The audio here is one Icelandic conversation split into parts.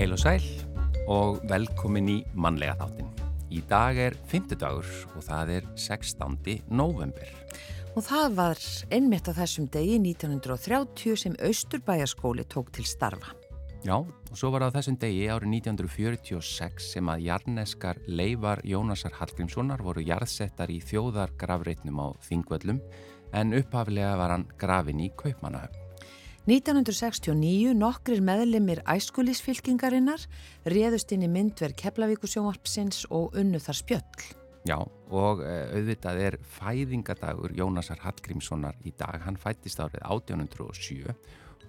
Heil og sæl og velkomin í mannlega þáttin. Í dag er fymtudagur og það er 16. november. Og það var einmitt á þessum degi 1930 sem Östurbæjarskóli tók til starfa. Já, og svo var það á þessum degi árið 1946 sem að jarneskar Leifar Jónasar Hallgrímssonar voru jarðsettar í þjóðar gravreitnum á Þingvöllum en upphaflega var hann grafin í Kaupmannahöfn. 1969 nokkrir meðlimir æskulísfylkingarinnar réðust inn í myndverð Keflavíkusjónvarpsins og unnu þar spjöll. Já, og uh, auðvitað er fæðingadagur Jónasar Hallgrímssonar í dag. Hann fættist árið 1807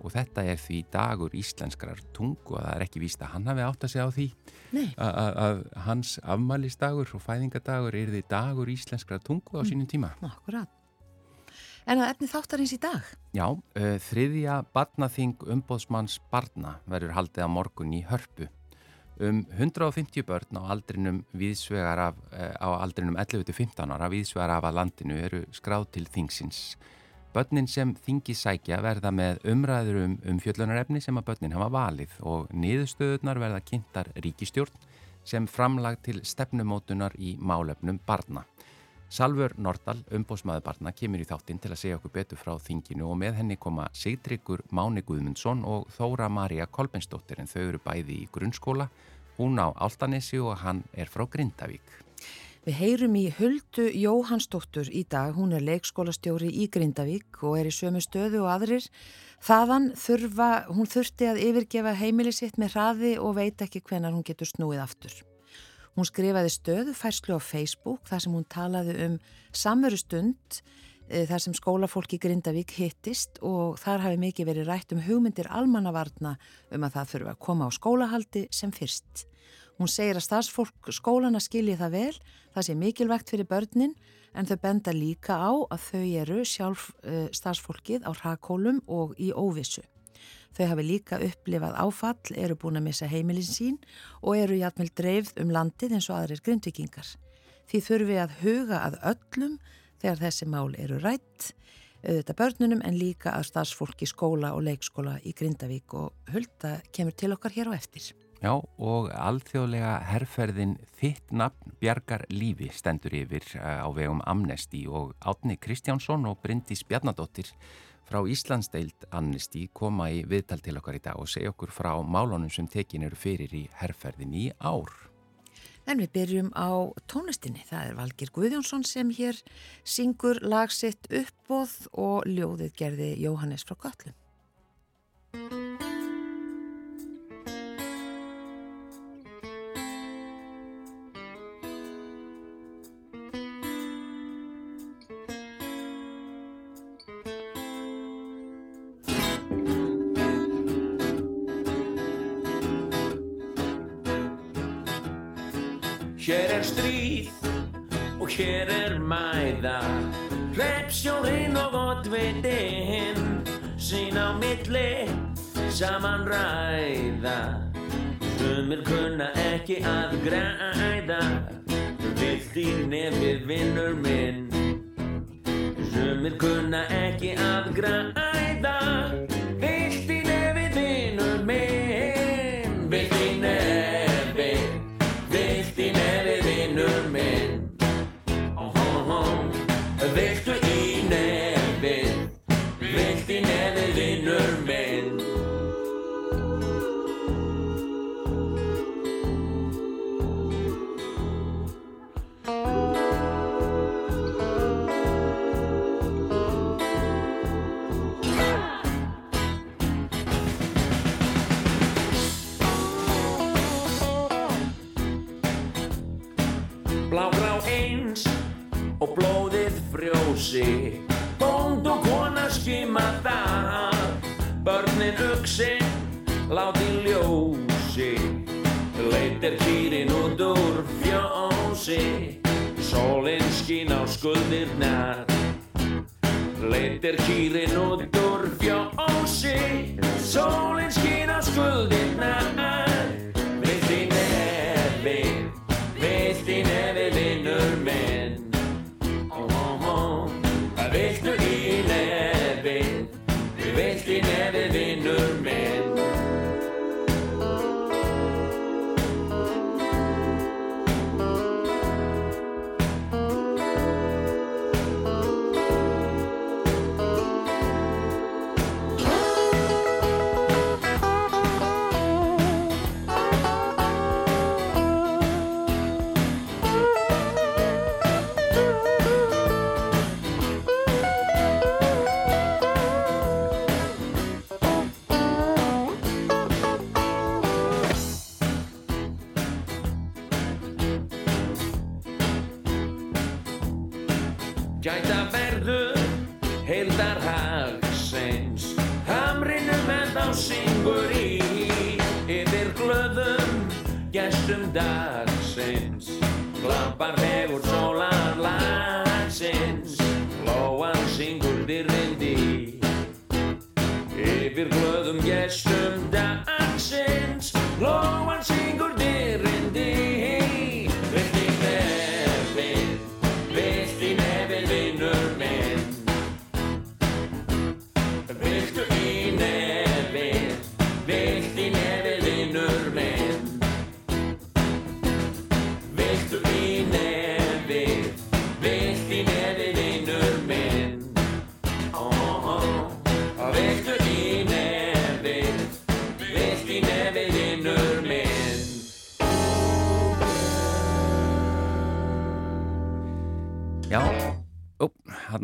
og þetta er því dagur íslenskrar tungu og það er ekki víst að hann hafi átt að segja á því að hans afmælistagur og fæðingadagur er því dagur íslenskrar tungu á mm. sínum tíma. Akkurát. En að efni þáttarins í dag? Já, uh, þriðja barnaþing umbóðsmanns barna verður haldið á morgun í hörpu. Um 150 börn á aldrinum af, uh, á aldrinum 11-15 ára viðsvegar af að landinu eru skráð til þingsins. Börnin sem þingi sækja verða með umræður um, um fjöllunarefni sem að börnin hafa valið og niðurstöðunar verða kynntar ríkistjórn sem framlag til stefnumótunar í málefnum barna. Salfur Nordal, umbósmaður barna, kemur í þáttinn til að segja okkur betur frá þinginu og með henni koma Sigtryggur Máni Guðmundsson og Þóra Maria Kolbensdóttir en þau eru bæði í grunnskóla, hún á Altanesi og hann er frá Grindavík. Við heyrum í Huldu Jóhannsdóttur í dag, hún er leikskólastjóri í Grindavík og er í sömu stöðu og aðrir. Þaðan þurfa, hún þurfti að yfirgefa heimili sitt með hraði og veit ekki hvenar hún getur snúið aftur. Hún skrifaði stöðu færslu á Facebook þar sem hún talaði um samveru stund e, þar sem skólafólki Grindavík hittist og þar hafi mikið verið rætt um hugmyndir almannavarna um að það þurfa að koma á skólahaldi sem fyrst. Hún segir að starfsfólk skólana skilji það vel, það sé mikilvægt fyrir börnin en þau benda líka á að þau eru sjálf e, starfsfólkið á rakólum og í óvissu. Þau hafi líka upplifað áfall, eru búin að missa heimilin sín og eru jætmjöl dreifð um landið eins og aðrir grundvikingar. Því þurfi að huga að öllum þegar þessi mál eru rætt, auðvitað börnunum en líka að starfsfólki skóla og leikskóla í Grindavík og Hulda kemur til okkar hér á eftir. Já og alþjóðlega herrferðin Þitt nafn bjargar lífi stendur yfir eh, á vegum Amnesti og Átni Kristjánsson og Bryndis Bjarnadóttir frá Íslandsdeild Amnesty koma í viðtal til okkar í dag og segja okkur frá málunum sem tekin eru fyrir í herrferðin í ár. En við byrjum á tónlistinni. Það er Valgir Guðjónsson sem hér syngur lagsitt uppbóð og ljóðið gerði Jóhannes frá Göllum. Hér er stríð og hér er mæða. Repsjórin og oddvitinn Sín á milli saman ræða. Sumir kunna ekki að græða. Vilt í nefið vinnur minn. Sumir kunna ekki að græða Skín á skuldirnar. Leit er kýrin út úr fjósi Sólinn skín á skuldirnar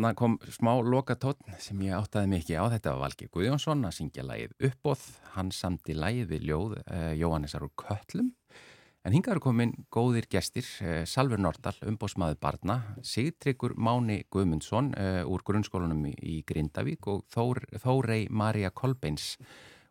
hann kom smá lokatótt sem ég áttaði mikið á. Þetta var Valgir Guðjónsson að syngja lægið uppbóð. Hann samti lægið við ljóð uh, Jóhannesar úr Köllum. En hingar eru komin góðir gestir, uh, Salver Nordal, umbóðsmaður barna, Sigtryggur Máni Guðmundsson uh, úr grunnskólanum í, í Grindavík og Þór, Þórei Marja Kolbeins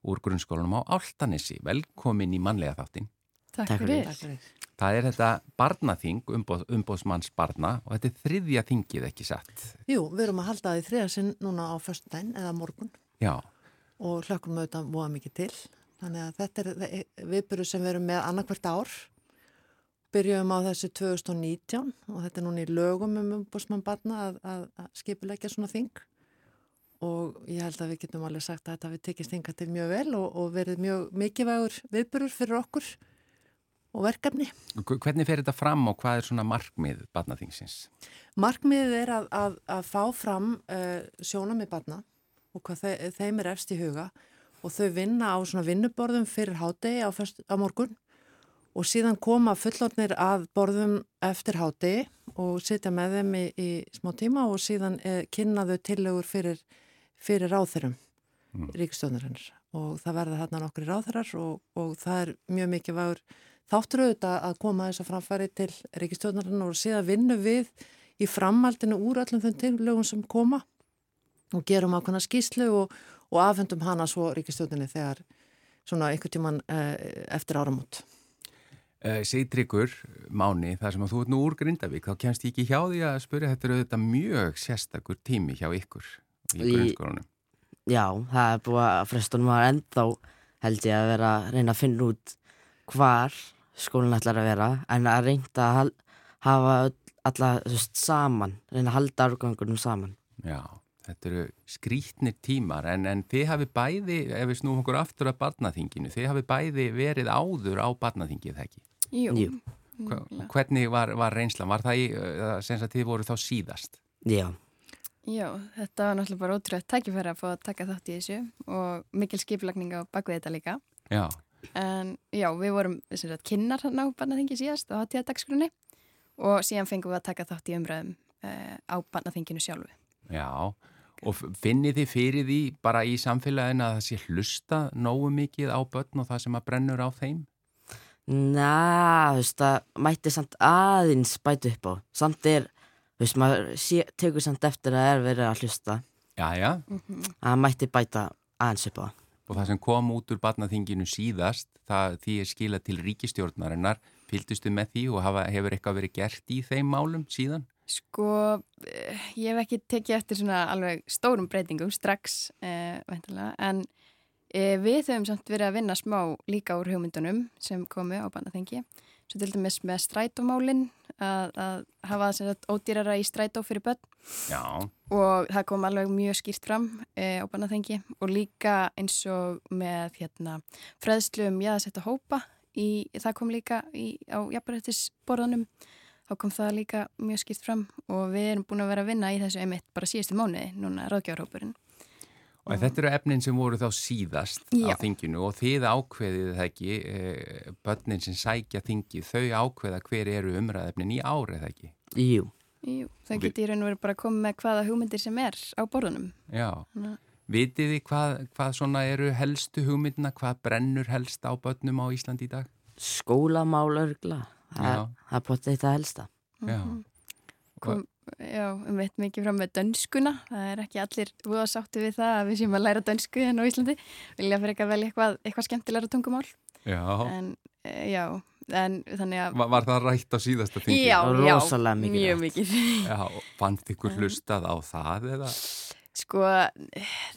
úr grunnskólanum á Áltanissi. Velkomin í mannlega þáttin. Takk, Takk fyrir. Það er þetta barnaþing, umbóð, umbóðsmanns barna og þetta er þriðja þingið ekki satt. Jú, við erum að halda því þriðasinn núna á föstudaginn eða morgun Já, og hlökkum auðvitað voða mikið til. Þannig að þetta er viðbyrju sem við erum með annarkvært ár. Byrjum á þessu 2019 og þetta er núna í lögum um umbúrsmann barna að, að, að skipulegja svona þing og ég held að við getum alveg sagt að þetta við tekist þinga til mjög vel og, og verið mjög mikilvægur viðbyrjur fyrir okkur og verkefni. Hv- hvernig fer þetta fram og hvað er svona markmið barnaþingsins? Markmiðið er að, að, að fá fram uh, sjónum í barna og hvað þe þeim er efst í huga og þau vinna á svona vinnuborðum fyrir hádegi á, á morgun og síðan koma fullornir að borðum eftir hádegi og sitja með þeim í, í smá tíma og síðan eh, kynna þau tillögur fyrir, fyrir ráþurum mm. ríkstjóðnarinnar og það verða þarna nokkri ráþurar og, og það er mjög mikið vagur þáttur auðvitað að koma þess að framfæri til ríkistjóðnarinnar og síðan vinnu við í framhaldinu úr öllum þeim tillögum sem koma og gerum ákveðna skýslu og, og afhendum hana svo ríkistjóðinni þegar svona einhver tíman eh, eftir áramót. Uh, Sigtryggur Máni, þar sem að þú ert nú úr Grindavík, þá kemst ég ekki hjá því að spyrja þetta er auðvitað mjög sérstakur tími hjá ykkur í grunnskólanum. Já, það er búið að frestunum var ennþá held ég að vera að reyna að finna út hvar skólinn ætlar að vera en að reynda að hafa alla veist, saman, reyna að halda árgangunum saman. Já, þetta eru skrítnir tímar en, en þið hafi bæði, ef við snúum okkur aftur að barnaþinginu, þið hafi bæði verið áður á barnaþingið, það ekki? Jú. Hva, hvernig var, var reynslan? Var það í, sem að þið voru þá síðast? Já, Já, þetta var náttúrulega bara ótrúið tækifæri að fá að taka þátt í þessu og mikil skipulagning á bakvið þetta líka. Já, En já, við vorum sem sagt, kynnar hann á barnaþingi síðast á hátíðadagsgrunni og síðan fengum við að taka þátt í umræðum uh, á barnaþinginu sjálfu. já. Og finnið þið fyrir því bara í samfélaginu að það sé hlusta nógu mikið á börn og það sem að brennur á þeim? na, þú veist, það mætti samt aðeins bæta upp á. Samt er, þú veist, maður sé, tekur samt eftir að það er verið að hlusta. Já, já. að Það mætti bæta aðeins upp á. Og það sem kom út úr barnaþinginu síðast, það því er skila til ríkistjórnarinnar, fylgdustu með því og hafa, hefur eitthvað verið gert í þeim málum síðan? Sko, eh, ég hef ekki tekið eftir svona alveg stórum breytingum strax, veintilega, en uh, við höfum samt verið að vinna smá líka úr hugmyndunum sem komu á barnaþingi. Svo til dæmis með strætómálinn, að, að hafa sem sagt ódýrara í strætó fyrir börn. Já, og það kom alveg mjög skýrt fram e, á barnaþengi og líka eins og með hérna, freðslu um jáðasetta hópa í, það kom líka í, á jafnbærættisborðanum þá kom það líka mjög skýrt fram og við erum búin að vera að vinna í þessu einmitt bara síðustu mánuði, núna ráðgjáðarhópurinn og þetta eru efnin sem voru þá síðast Já. á þinginu og þið ákveðið það ekki, e, börnin sem sækja þingi, þau ákveða hver eru umræðefnin í árið það ekki? Jú, Jú, það geti í raun og verið bara að koma með hvaða hugmyndir sem er á borðunum Já, Þannig vitið þið hvað, hvað svona eru helstu hugmyndina, hvað brennur helst á börnum á Íslandi í dag? skólamál örgla. Það, Já. það potið þetta helsta. Já, kom, já, um veit mikið fram með dönskuna. Það er ekki allir voða sátti við það að við séum að læra dönsku en á Íslandi. Vilja fyrir ekki að velja eitthvað, eitthvað skemmtilega tungumál. Já, en e, já, en þannig að Var, var það rætt á síðasta þingi? Já, já, mikið mjög rætt. mikið. Já, fannst ykkur hlustað á það eða? Sko,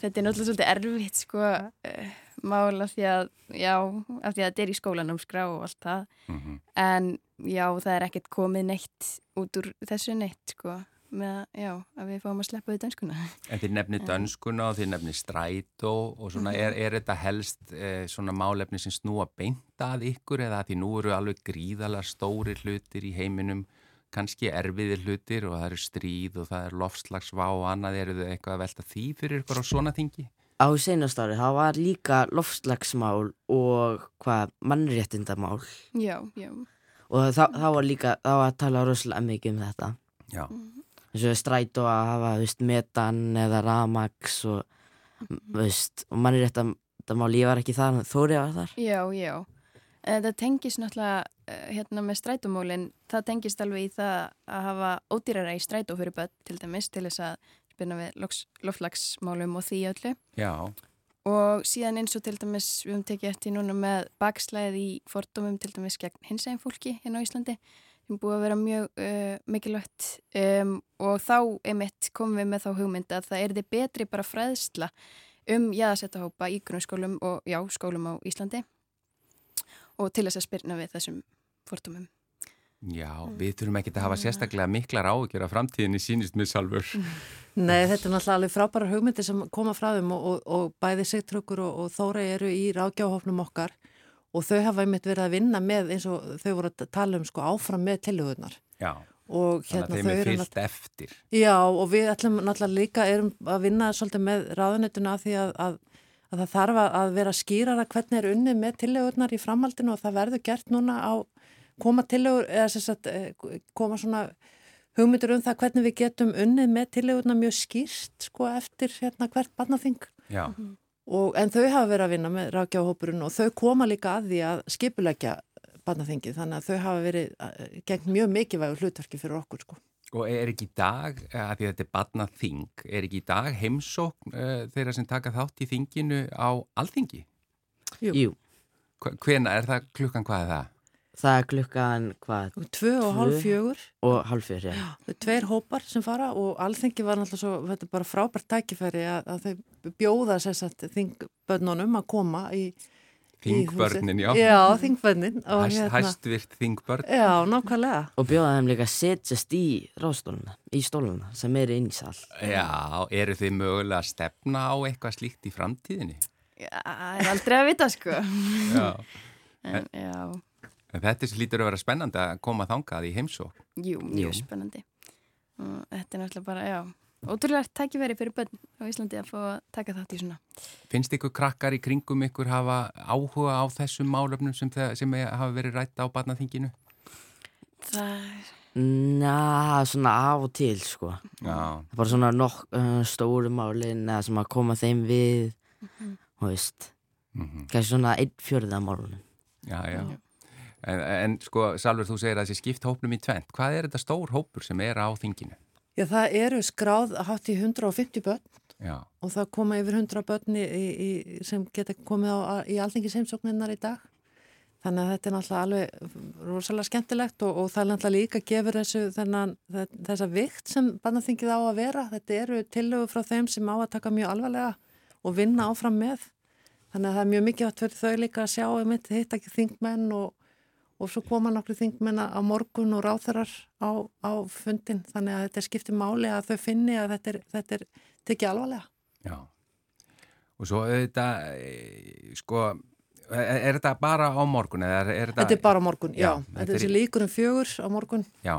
þetta er náttúrulega svolítið erfitt sko, uh, mála því að já, af því að þetta er í skólanámskrá og allt það, Mm en já, það er ekkert komið neitt út úr þessu neitt sko, með að, já, að við fáum að sleppa við dönskuna. En þið nefnir dönskuna og þið nefnir strætó og svona er, er þetta helst eh, svona málefni sem snúa beinta að ykkur eða því nú eru alveg gríðalega stóri hlutir í heiminum kannski erfiðir hlutir og það eru stríð og það er lofslagsvá og annað eru þau eitthvað að velta því fyrir ykkur á svona þingi? Á seinast ári, það var líka loftslagsmál og hvað, mannréttindamál. Já, já, og þá, þá var líka, þá var að tala rosalega mikið um þetta. Já, eins og strætó að hafa, veist, metan eða ramax og, veist, og mannréttindamál, ég var ekki þar, Þóri var þar. Já, já. Það tengist náttúrulega eh, hérna með strætómólin, það tengist alveg í það að hafa ódýrara í strætó fyrir börn til dæmis til þess að spilna við loftslagsmálum og því öllu. Já, og síðan eins og til dæmis við höfum tekið eftir núna með bakslæðið í fordómum til dæmis gegn hinsægum fólki hérna á Íslandi sem búið að vera mjög uh, mikilvægt um, og þá einmitt komum við með þá hugmynd að það er þið betri bara fræðsla um jaðasettahópa í grunnskólum og já, skólum á Íslandi og til þess að spyrna við þessum fordómum. Já, við þurfum ekki að hafa sérstaklega miklar áhyggjur af framtíðinni sínist mér sjálfur. Nei, þetta er náttúrulega alveg frábæra hugmyndir sem koma frá þeim og, og, og bæði Sigtrökkur og, og Þóra eru í rákjáhófnum okkar og þau hafa einmitt verið að vinna með eins og þau voru að tala um sko áfram með tillögurnar Já, og þannig að hérna þeim er fyllt eftir. Já og við ætlum náttúrulega líka erum að vinna svolítið með ráðunetuna því að, að, að það þarf að- að vera skýrara hvernig er unnið með tillögurnar í framhaldinu og það verður gert núna á koma tillögur eða sem sagt eh, koma svona hugmyndur um það hvernig við getum unnið með tillögurnar mjög skýrt sko eftir hérna hvert barnaþing Já, og en þau hafa verið að vinna með rákjáhópurinn og þau koma líka að því að skipulegja barnaþingið þannig að þau hafa verið eh, gegn mjög mikilvægur hlutverki fyrir okkur sko. og er ekki í dag, eh, að því að þetta er badna þing, er ekki í dag heimsókn uh, þeirra sem taka þátt í þinginu á alþingi? Jú. Jú, Hvena, er það klukkan hvað er það? Það er klukkan, hvað, Tvö og hálf fjögur og halvfjör, já Það er tveir hópar sem fara og alþengi var náttúrulega svo, þetta er bara frábært tækifæri að, að þau bjóða sér satt þingbönnunum að koma í Þingbörnin, já. Já, þingbönnin. og Hæst, hérna- hæstvirt þingbörn. Já, nákvæmlega. og bjóða þeim líka að setjast í ráðstóluna, í stóluna sem eru inn í sal Já, eru þið mögulega að stefna á eitthvað slíkt í framtíðinni? Já, það er aldrei að vita sko. Já. En, já, En þetta slítur að vera spennandi að koma þangað í heimsók. jú, mjög Jú. spennandi. Og þetta er náttúrulega bara, já, ótrúlega tækifæri fyrir börn á Íslandi að fá að taka þátt í svona. Finnst ykkur krakkar í kringum ykkur hafa áhuga á þessum málöfnum sem, sem hafa verið rætt á barnaþinginu? Það er, Na, svona af og til, sko Já, bara svona nokk uh, stóru málin eða sem að koma þeim við og veist, mm kannski svona einn fjörða málunum já, já. En, en sko, Salver, þú segir að þessi skipt hópnum í tvent. Hvað er þetta stór hópur sem er á þinginu? Já, það eru skráð hátt í 150 börn Já, og það koma yfir 100 börn í, í, sem geta komið á, í alþingisheimsókninnar í dag. Þannig að þetta er náttúrulega alveg rosalega skemmtilegt og, og það er náttúrulega líka gefur þessu þennan, þessa vikt sem barnaþingið á að vera. Þetta eru tillögur frá þeim sem á að taka mjög alvarlega og vinna áfram með. Þannig að það er mjög mikilvægt fyrir þau líka að sjá um þetta hitt ekki þingmenn og, og svo koma nokkru þingmenn á morgun og ráþarar á, á fundin. Þannig að þetta skiptið máli að þau finni að þetta er, þetta er tekið alvarlega. já. Og svo auðvitað, e, sko, er, er þetta bara á morgun? Er, er Þetta er bara á morgun, já. Já, þetta er þessi líkur um fjögur á morgun. Já,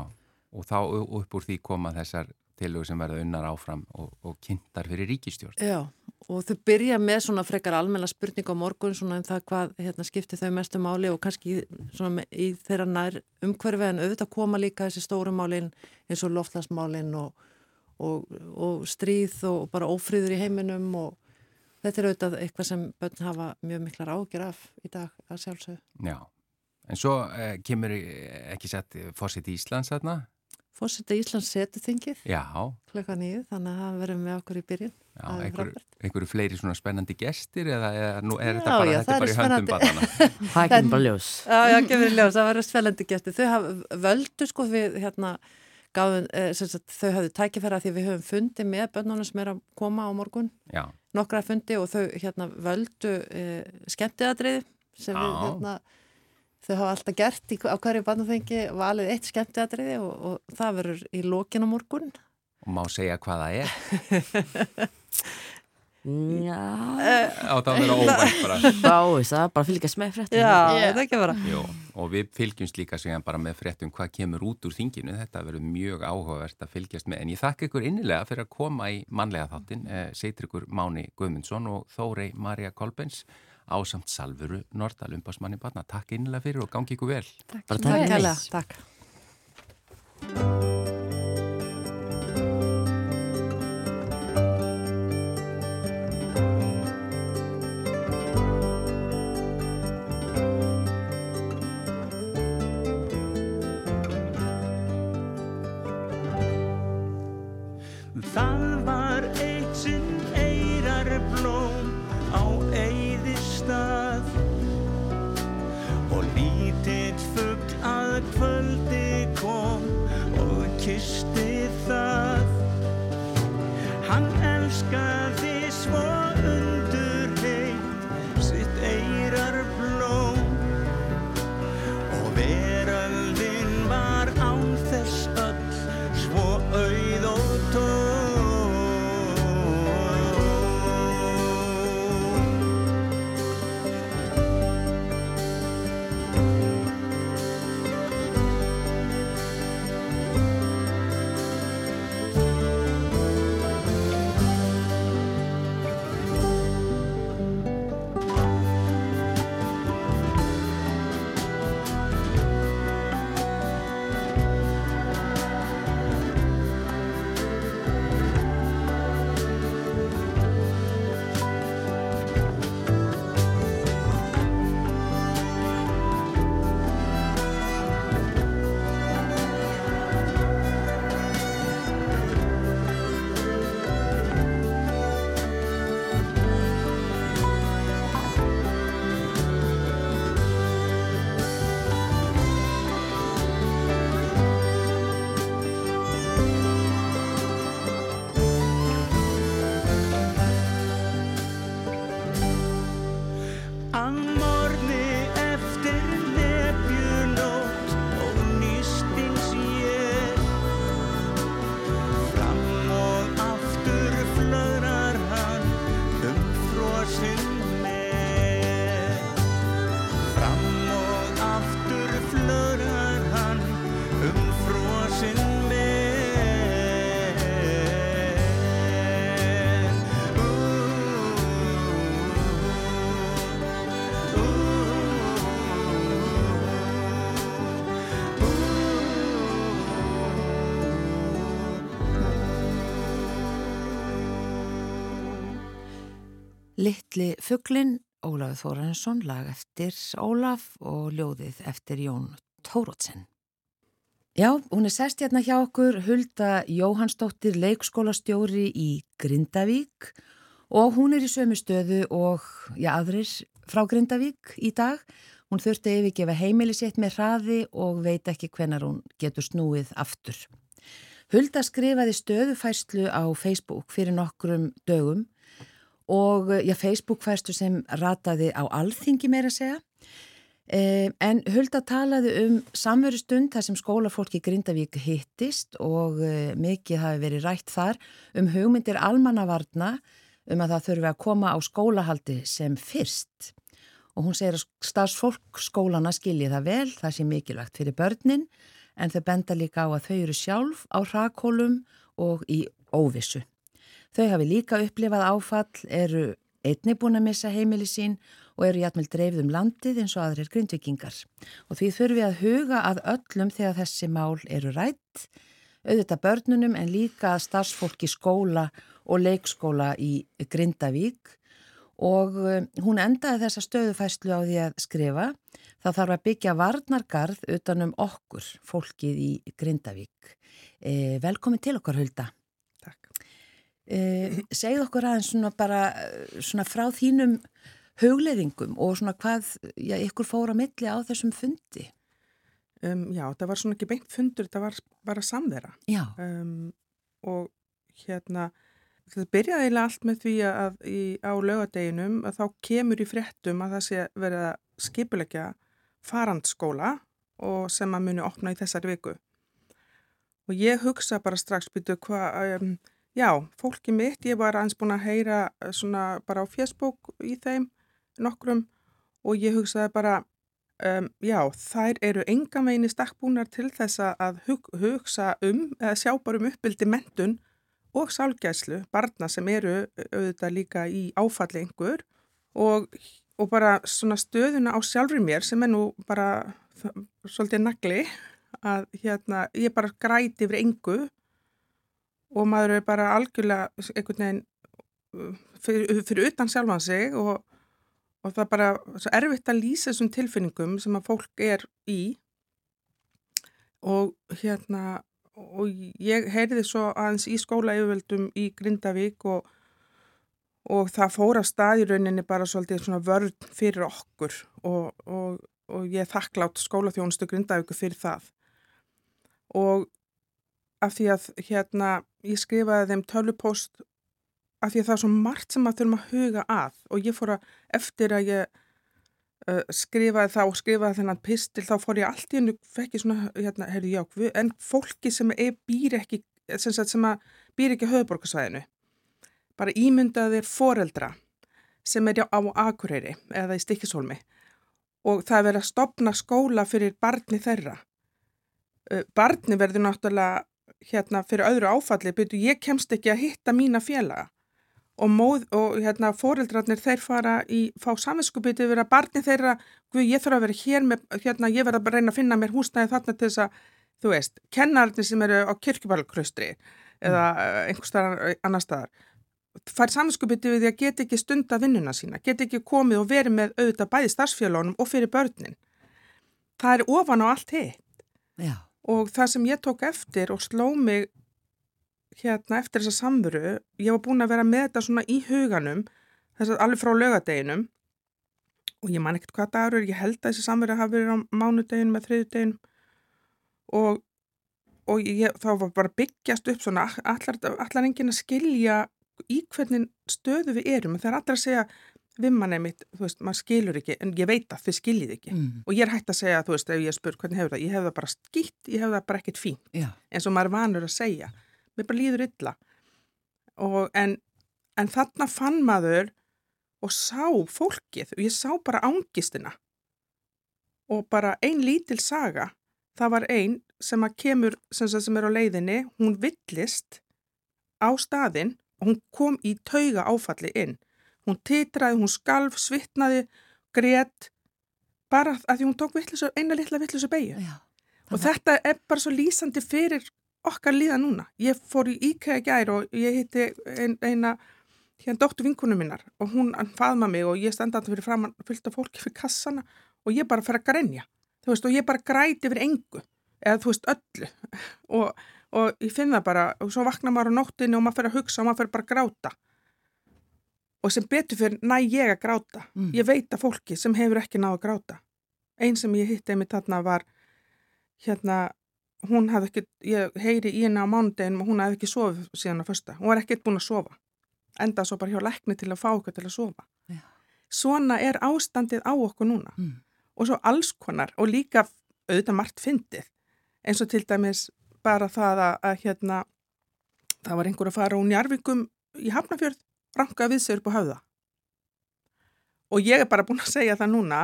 og þá upp úr því koma þessar tilögur sem verða unnar áfram og, og kynntar fyrir ríkistjórn. Já, og þau byrja með svona frekar almenna spurning á morgun svona um það hvað hérna, skiptir þau mestu máli og kannski svona í þeirra nær umhverfi en auðvitað koma líka þessi stóru málin eins og loftlagsmálin og, og, og stríð og bara ófríður í heiminum og þetta er auðvitað eitthvað sem börn hafa mjög miklar ágjur af í dag að sjálfsögðu. Já, en svo eh, kemur ekki sett fórsett í Íslands þarna? Fórseta Íslands setur þingið Já, klukka nýju þannig að það verðum við okkur í byrjun. Já, er einhver, einhverju fleiri svona spennandi gestir eða, eða nú er Já, þetta bara, já, þetta er bara í höndum barnana? Það kemur bara ljós. Já, já, gefur í ljós, það verður spennandi gæsti. Þau hafa völdu sko við hérna gáðum, eh, sem sagt, þau hafðu tækifæra því við höfum fundi með bönnunum sem er að koma á morgun, Já, nokkra fundi og þau hérna völdu eh, skemmtiðadrið sem við Já. hérna þau hafa alltaf gert í, á hverju barnaþengi valið eitt skemmtiðadriði og, og það verður í lokin á morgun. og má segja hvað það er. Já, Á það að vera óvænt bara. þá það, bara fylgjast með fréttum. Já, Já. það ekki bara. Jó, og við fylgjumst líka segja bara með fréttum hvað kemur út úr þinginu. Þetta verður mjög áhugavert að fylgjast með. En ég þakka ykkur innilega fyrir að koma í mannlega þáttin. Eh, Seitrikur Máni Guðmundsson og Þórei Marja Kolbens ásamt Salvuru Nordal umbásmanni barna. Takk innilega fyrir og gangi ykkur vel. Takk takk. takk. Littli fugglin, Ólafur Þórensson, lag eftir Ólaf og ljóðið eftir Jón Tórótsen. Já, hún er sest hérna hjá okkur Hulda Jóhannsdóttir, leikskólastjóri í Grindavík og hún er í sömu stöðu og já, aðrir frá Grindavík í dag. Hún þurfti yfirgefa heimili sitt með hraði og veit ekki hvenar hún getur snúið aftur. Hulda skrifaði stöðufæslu á Facebook fyrir nokkrum dögum og já, Facebook-fæstu sem rataði á alþingi meira að segja. Eh, en Hulda talaði um samveru stund þar sem skólafólki Grindavík hittist og eh, mikið hafi verið rætt þar um hugmyndir almannavarna um að það þurfi að koma á skólahaldi sem fyrst. Og hún segir að starfsfólk skólana skilji það vel, það sé mikilvægt fyrir börnin en þau benda líka á að þau eru sjálf á hrakólum og í óvissu. Þau hafi líka upplifað áfall, eru einni búin að missa heimili sín og eru jætmjöld dreifð um landið eins og aðrir grindvikingar. Og því þurfi að huga að öllum þegar þessi mál eru rætt, auðvitað börnunum en líka starfsfólki skóla og leikskóla í Grindavík og eh, hún endaði þessa stöðufæslu á því að skrifa það þarf að byggja varnargarð utanum okkur, fólkið í Grindavík. Eh, velkomin til okkar, Hulda. Eh, segð okkur aðeins svona bara eh, svona frá þínum hugleðingum og svona hvað já, ykkur fór á milli á þessum fundi. Um, já, það var svona ekki beint fundur, það var bara samvera. Um, og hérna, það byrjaði eiginlega allt með því að í, á laugadeginum að þá kemur í fréttum að það sé verið að skipulegja farandskóla og sem að muni opna í þessari viku. Og ég hugsa bara strax, byrju, hvað, um, já, fólki mitt, ég var aðeins búin að heyra eh, svona bara á Facebook í þeim nokkrum og ég hugsaði bara, um, já, þær eru enga megin í stakkbúnar til þess að hug, hugsa um, eða sjá bara um uppbyldi mentun og sálgæslu, barna sem eru auðvitað líka í áfalli einhver og, og bara svona stöðuna á sjálfur mér sem er nú bara svolítið nagli að hérna, ég bara græti yfir engu og maður er bara algjörlega einhvern veginn uh, fyrir, fyrir utan sjálfan sig og, og það er bara svo erfitt að lýsa þessum tilfinningum sem að fólk er í. Og hérna og ég heyrði svo aðeins í skóla yfirvöldum í Grindavík og, og það fór að stað í rauninni bara svolítið svona vörn fyrir okkur og, og, og ég þakklátt skólaþjónustu Grindavíku fyrir það. Og af því að hérna ég skrifaði þeim tölupóst af því að það er svo margt sem að þurfum að huga að og ég fór að eftir að ég uh, skrifaði það og skrifaði þennan pistil þá fór ég allt í hennu fekk ég svona, hérna, heyrðu já, en fólki sem er, býr ekki sem, sagt, sem að býr ekki höfuborgarsvæðinu bara ímyndaðir foreldra sem er á Akureyri eða í Stikkishólmi og það er verið að stopna skóla fyrir barni þeirra. Uh, barni verður náttúrulega hérna fyrir öðru áfalli, byrju ég kemst ekki að hitta mína félaga og, móð, og hérna fóreldrarnir þeir fara í, fá saminskupið yfir að barni þeirra, guð ég þarf að vera hér með, hérna ég verð að reyna að finna mér húsnæði þarna til þess að, þú veist, kennarnir sem eru á kirkjubalkraustri eða mm. einhver staðar annar staðar fær saminskupið yfir því að geta ekki stunda vinnuna sína, geta ekki komið og verið með auðvitað bæði starfsfélónum og fyrir börnin. Það er ofan á allt hitt já, og það sem ég tók eftir og sló mig hérna eftir þessa samveru, ég var búin að vera með þetta svona í huganum, þess að alveg frá lögadeginum og ég man ekkert hvað dagur er, ég held að þessi samveru hafi verið á mánudeginum eða þriðudeginum og, og ég, þá var bara byggjast upp svona, allar, allar enginn að skilja í hvernig stöðu við erum, það er allar að segja við mann einmitt, þú veist, maður skilur ekki en ég veit að þið skiljið ekki. Mm, og ég er hægt að segja, þú veist, ef ég spur hvernig hefur það, ég hef það bara skýtt, ég hef það bara ekkert fín já, eins og maður er vanur að segja. Mér bara líður illa. Og en, en þarna fann maður og sá fólkið og ég sá bara ángistina og bara ein lítil saga. Það var ein sem að kemur sem, sem er á leiðinni, hún villist á staðinn og hún kom í tauga áfalli inn hún titraði, hún skalf, svitnaði grét bara að því hún tók vittlisu, eina litla vittlisu beigju. Og þetta er bara svo lýsandi fyrir okkar líða núna. Ég fór í IKEA gær og ég hitti ein, eina hérna dóttu vinkunum minnar og hún faðma mig og ég stenda þetta fyrir framann fyllt af fólki fyrir kassana og ég bara fer að grenja. Þú veist og ég bara græti yfir engu eða þú veist öllu og, og ég finn það bara og svo vakna maður á nóttinni og maður fer að hugsa og maður fer bara að gráta. Og sem betur fyrir næ ég að gráta. Mm. Ég veit að fólki sem hefur ekki náð að gráta. Einn sem ég hitti einmitt þarna var hérna, hún hafði ekki, ég heyri í henni á mánudeginum og hún hafði ekki sofið síðan á fösta. Hún var ekkert búin að sofa. Enda svo bara hjá lekni til að fá okkur til að sofa. Já. Svona er ástandið á okkur núna. Mm. Og svo alls konar og líka auðvitað margt fyndið. Eins og til dæmis bara það að, að hérna, það var einhver að fara úr Njarvíkum í Hafnafjörð, ranka við sig upp á höfða. Og ég er bara búin að segja það núna,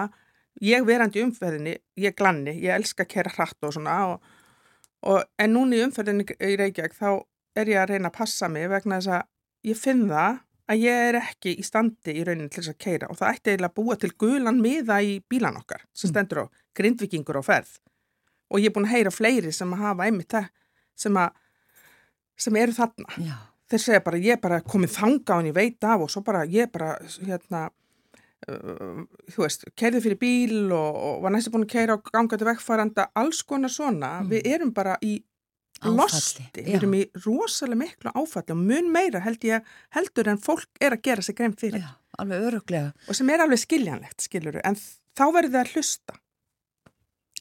ég verandi umferðinni, ég glanni, ég elska að kera hratt og svona og, og en núna í umferðinni í Reykjavík þá er ég að reyna að passa mig vegna þess að ég finn það að ég er ekki í standi í rauninni til þess að keira og það ætti eiginlega að búa til gulan miða í bílan okkar sem stendur á grindvikingur á ferð. Og ég er búin að heyra fleiri sem að hafa einmitt það sem, að, sem eru þarna. Já, þeir segja bara ég bara komið þanga og ég veit af og svo bara ég bara hérna uh, þú veist, kerði fyrir bíl og, og var næstu búin að keira og ganga til vegfæranda alls konar svona, við erum bara í losti, við erum í rosalega miklu áfalli og mun meira held ég heldur en fólk er að gera sig grein fyrir Já, alveg öruglega. og sem er alveg skiljanlegt, skiluru, en þá verður það að hlusta.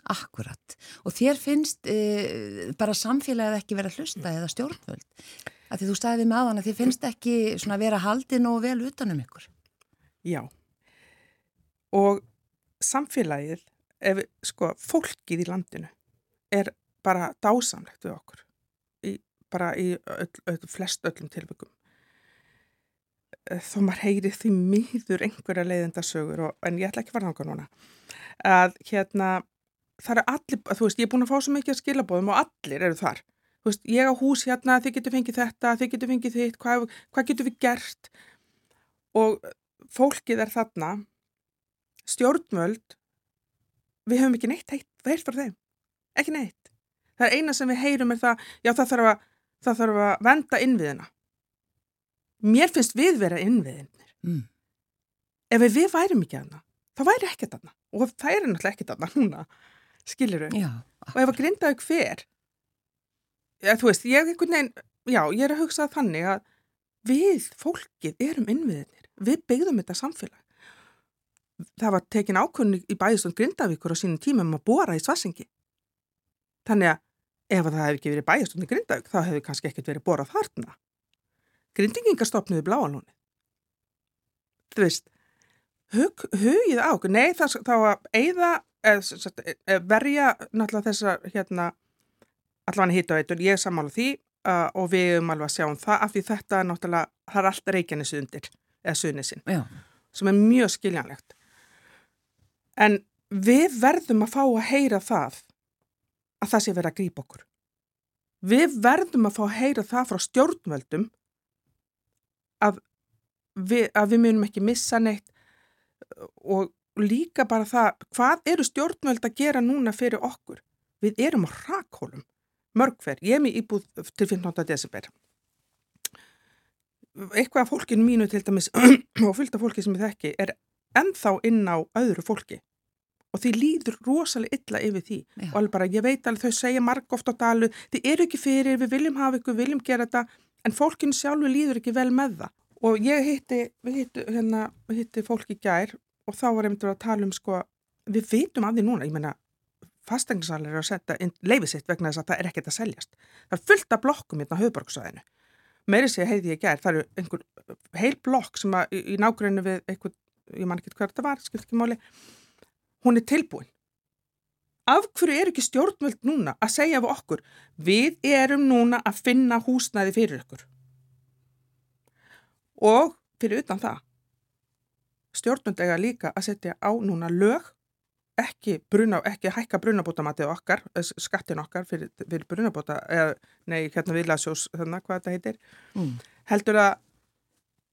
Akkurat. Og þér finnst e, bara samfélagið ekki vera að hlusta eða stjórnvöld. Að því þú staðið með aðan að þið finnst ekki svona vera haldin og vel utanum ykkur. Já. Og samfélagið, ef, sko, fólkið í landinu er bara dásamlegt við okkur. Í, bara í öll, öll, flest öllum tilbyggum. Þó maður heyri því miður einhverja leiðindasögur, og, en ég ætla ekki að fara náttúrulega núna, að hérna, það eru allir, þú veist, ég er búin að fá svo mikið að skilabóðum og allir eru þar. Veist, ég á hús hérna, þið getur fengið þetta, þið getur fengið þitt, hvað, hvað getur við gert? Og fólkið er þarna, stjórnvöld, við höfum ekki neitt heitt, heitt frá þeim, ekki neitt. Það er eina sem við heyrum er það, já það þarf að, það þarf að venda innviðina. Mér finnst við vera innviðinir. Mm. Ef við værum ekki aðna, þá væri ekkert aðna. Og það er náttúrulega ekkert aðna núna, skilur við. Já, Og ef að grindaðu hver, ja, þú veist, ég einhvern veginn, já, ég er að hugsa þannig að við, fólkið, erum innviðinir. Við byggðum þetta samfélag. Það var tekin ákvörni í bæðistund Grindavíkur á sínum tímum að bóra í Svarsengi. Þannig að ef það hefði ekki verið bæðistund í Grindavík, þá hefði kannski ekkert verið borað þarna. Grindingingar stopnuðu bláalóni. Þú veist, hug, hugið á nei það, þá að eigða, eð, sem sagt, eð, verja náttúrulega þessar, hérna, allan hitt og eitur, ég er sammála því uh, og við erum alveg að sjá um það af því þetta er náttúrulega, það er allt reykjanis undir, eða sunisinn, já, sem er mjög skiljanlegt. En við verðum að fá að heyra það að það sé verið að grípa okkur. Við verðum að fá að heyra það frá stjórnvöldum að við, að við munum ekki missa neitt og líka bara það, hvað eru stjórnvöld að gera núna fyrir okkur? Við erum á rakhólum, mörgfer, ég er mér íbúð til 15. desember. Eitthvað af fólkinu mínu til dæmis og fullt af fólki sem ég þekki er ennþá inn á öðru fólki og því líður rosalega illa yfir því Já. og alveg bara, ég veit alveg, þau segja marg oft á dalu, þið eru ekki fyrir, við viljum hafa ykkur, við viljum gera þetta, en fólkinu sjálfu líður ekki vel með það. Og ég hitti, við hitti, hérna, við hitti fólk í gær og þá var einmitt að tala um, sko, við vitum af því núna, ég meina, fastegnisalir eru að setja leifið sitt vegna þess að það er ekkert að seljast. Það er fullt af blokkum hérna á höfuborgsvæðinu. Meiri sé heiði ég gær, það eru einhver heil blokk sem að í, í nágrunni við einhver, ég man ekki hvað þetta var, skipt ekki máli, hún er tilbúin. Af hverju er ekki stjórnvöld núna að segja við okkur, við erum núna að finna húsnæði fyrir ykkur. Og fyrir utan það, stjórnvöld eiga líka að setja á núna lög, ekki, bruna, ekki hækka brunabótamatið okkar, eh, skattin okkar fyrir, fyrir brunabóta, eða, nei, hérna viðlasjós, þannig hvað þetta heitir, mm. heldur að